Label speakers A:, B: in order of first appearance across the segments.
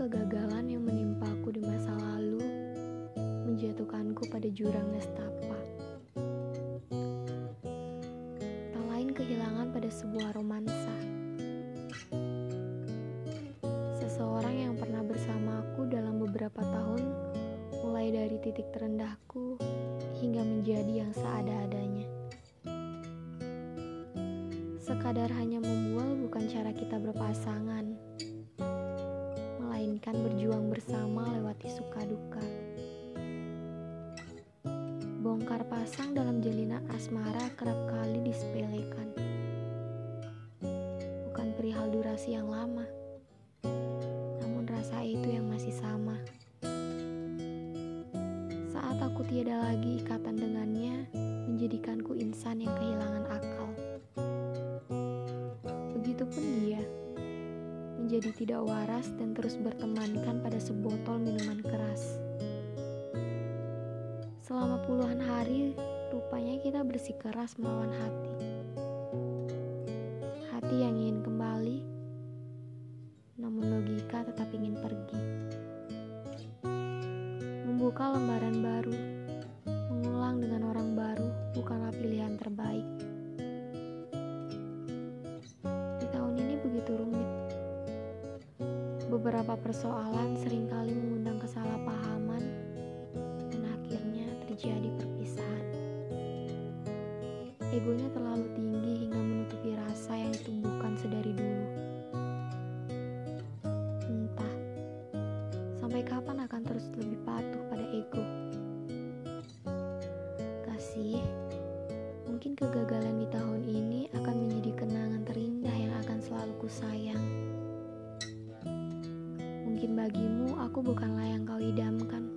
A: kegagalan yang menimpaku di masa lalu menjatuhkanku pada jurang nestapa. Tak lain kehilangan pada sebuah romansa. Seseorang yang pernah bersamaku dalam beberapa tahun mulai dari titik terendahku hingga menjadi yang seada-adanya. Sekadar hanya membual bukan cara kita berpasangan melainkan berjuang bersama lewati suka duka. Bongkar pasang dalam jalinan asmara kerap kali disepelekan. Bukan perihal durasi yang lama, namun rasa itu yang masih sama. Saat aku tiada lagi ikatan dengannya, menjadikanku insan yang kehilangan menjadi tidak waras dan terus bertemankan pada sebotol minuman keras. Selama puluhan hari, rupanya kita bersikeras melawan hati. Hati yang ingin kembali, namun logika tetap ingin pergi. Membuka lembaran baru, mengulang dengan orang baru bukanlah pilihan terbaik. Beberapa persoalan sering kali mengundang kesalahpahaman dan akhirnya terjadi perpisahan. Egonya terlalu tinggi hingga menutupi rasa yang ditumbuhkan sedari dulu. Entah, sampai kapan akan terus lebih patuh pada ego. Kasih, mungkin kegagalan di tahun ini akan menjadi kenangan terindah yang akan selalu kusayang. Mungkin bagimu aku bukanlah yang kau idamkan,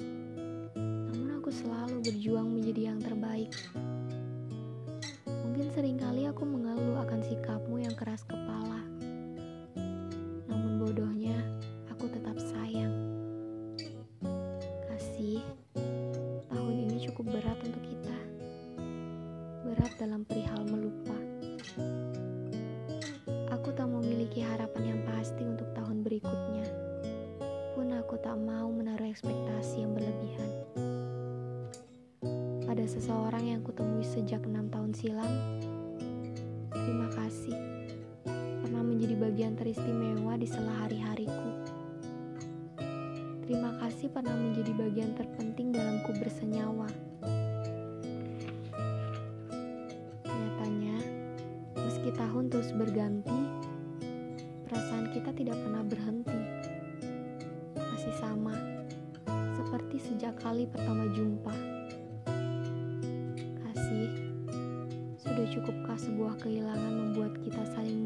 A: namun aku selalu berjuang menjadi yang terbaik. Mungkin sering kali aku mengeluh akan sikapmu yang keras kepala, namun bodohnya aku tetap sayang. Kasih, tahun ini cukup berat untuk kita, berat dalam perihal melupa. Aku tak memiliki Pada seseorang yang kutemui sejak enam tahun silam, terima kasih pernah menjadi bagian teristimewa di sela hari-hariku. Terima kasih pernah menjadi bagian terpenting dalamku bersenyawa. Nyatanya, meski tahun terus berganti, perasaan kita tidak pernah berhenti masih sama, seperti sejak kali pertama jumpa. Sudah cukupkah sebuah kehilangan membuat kita saling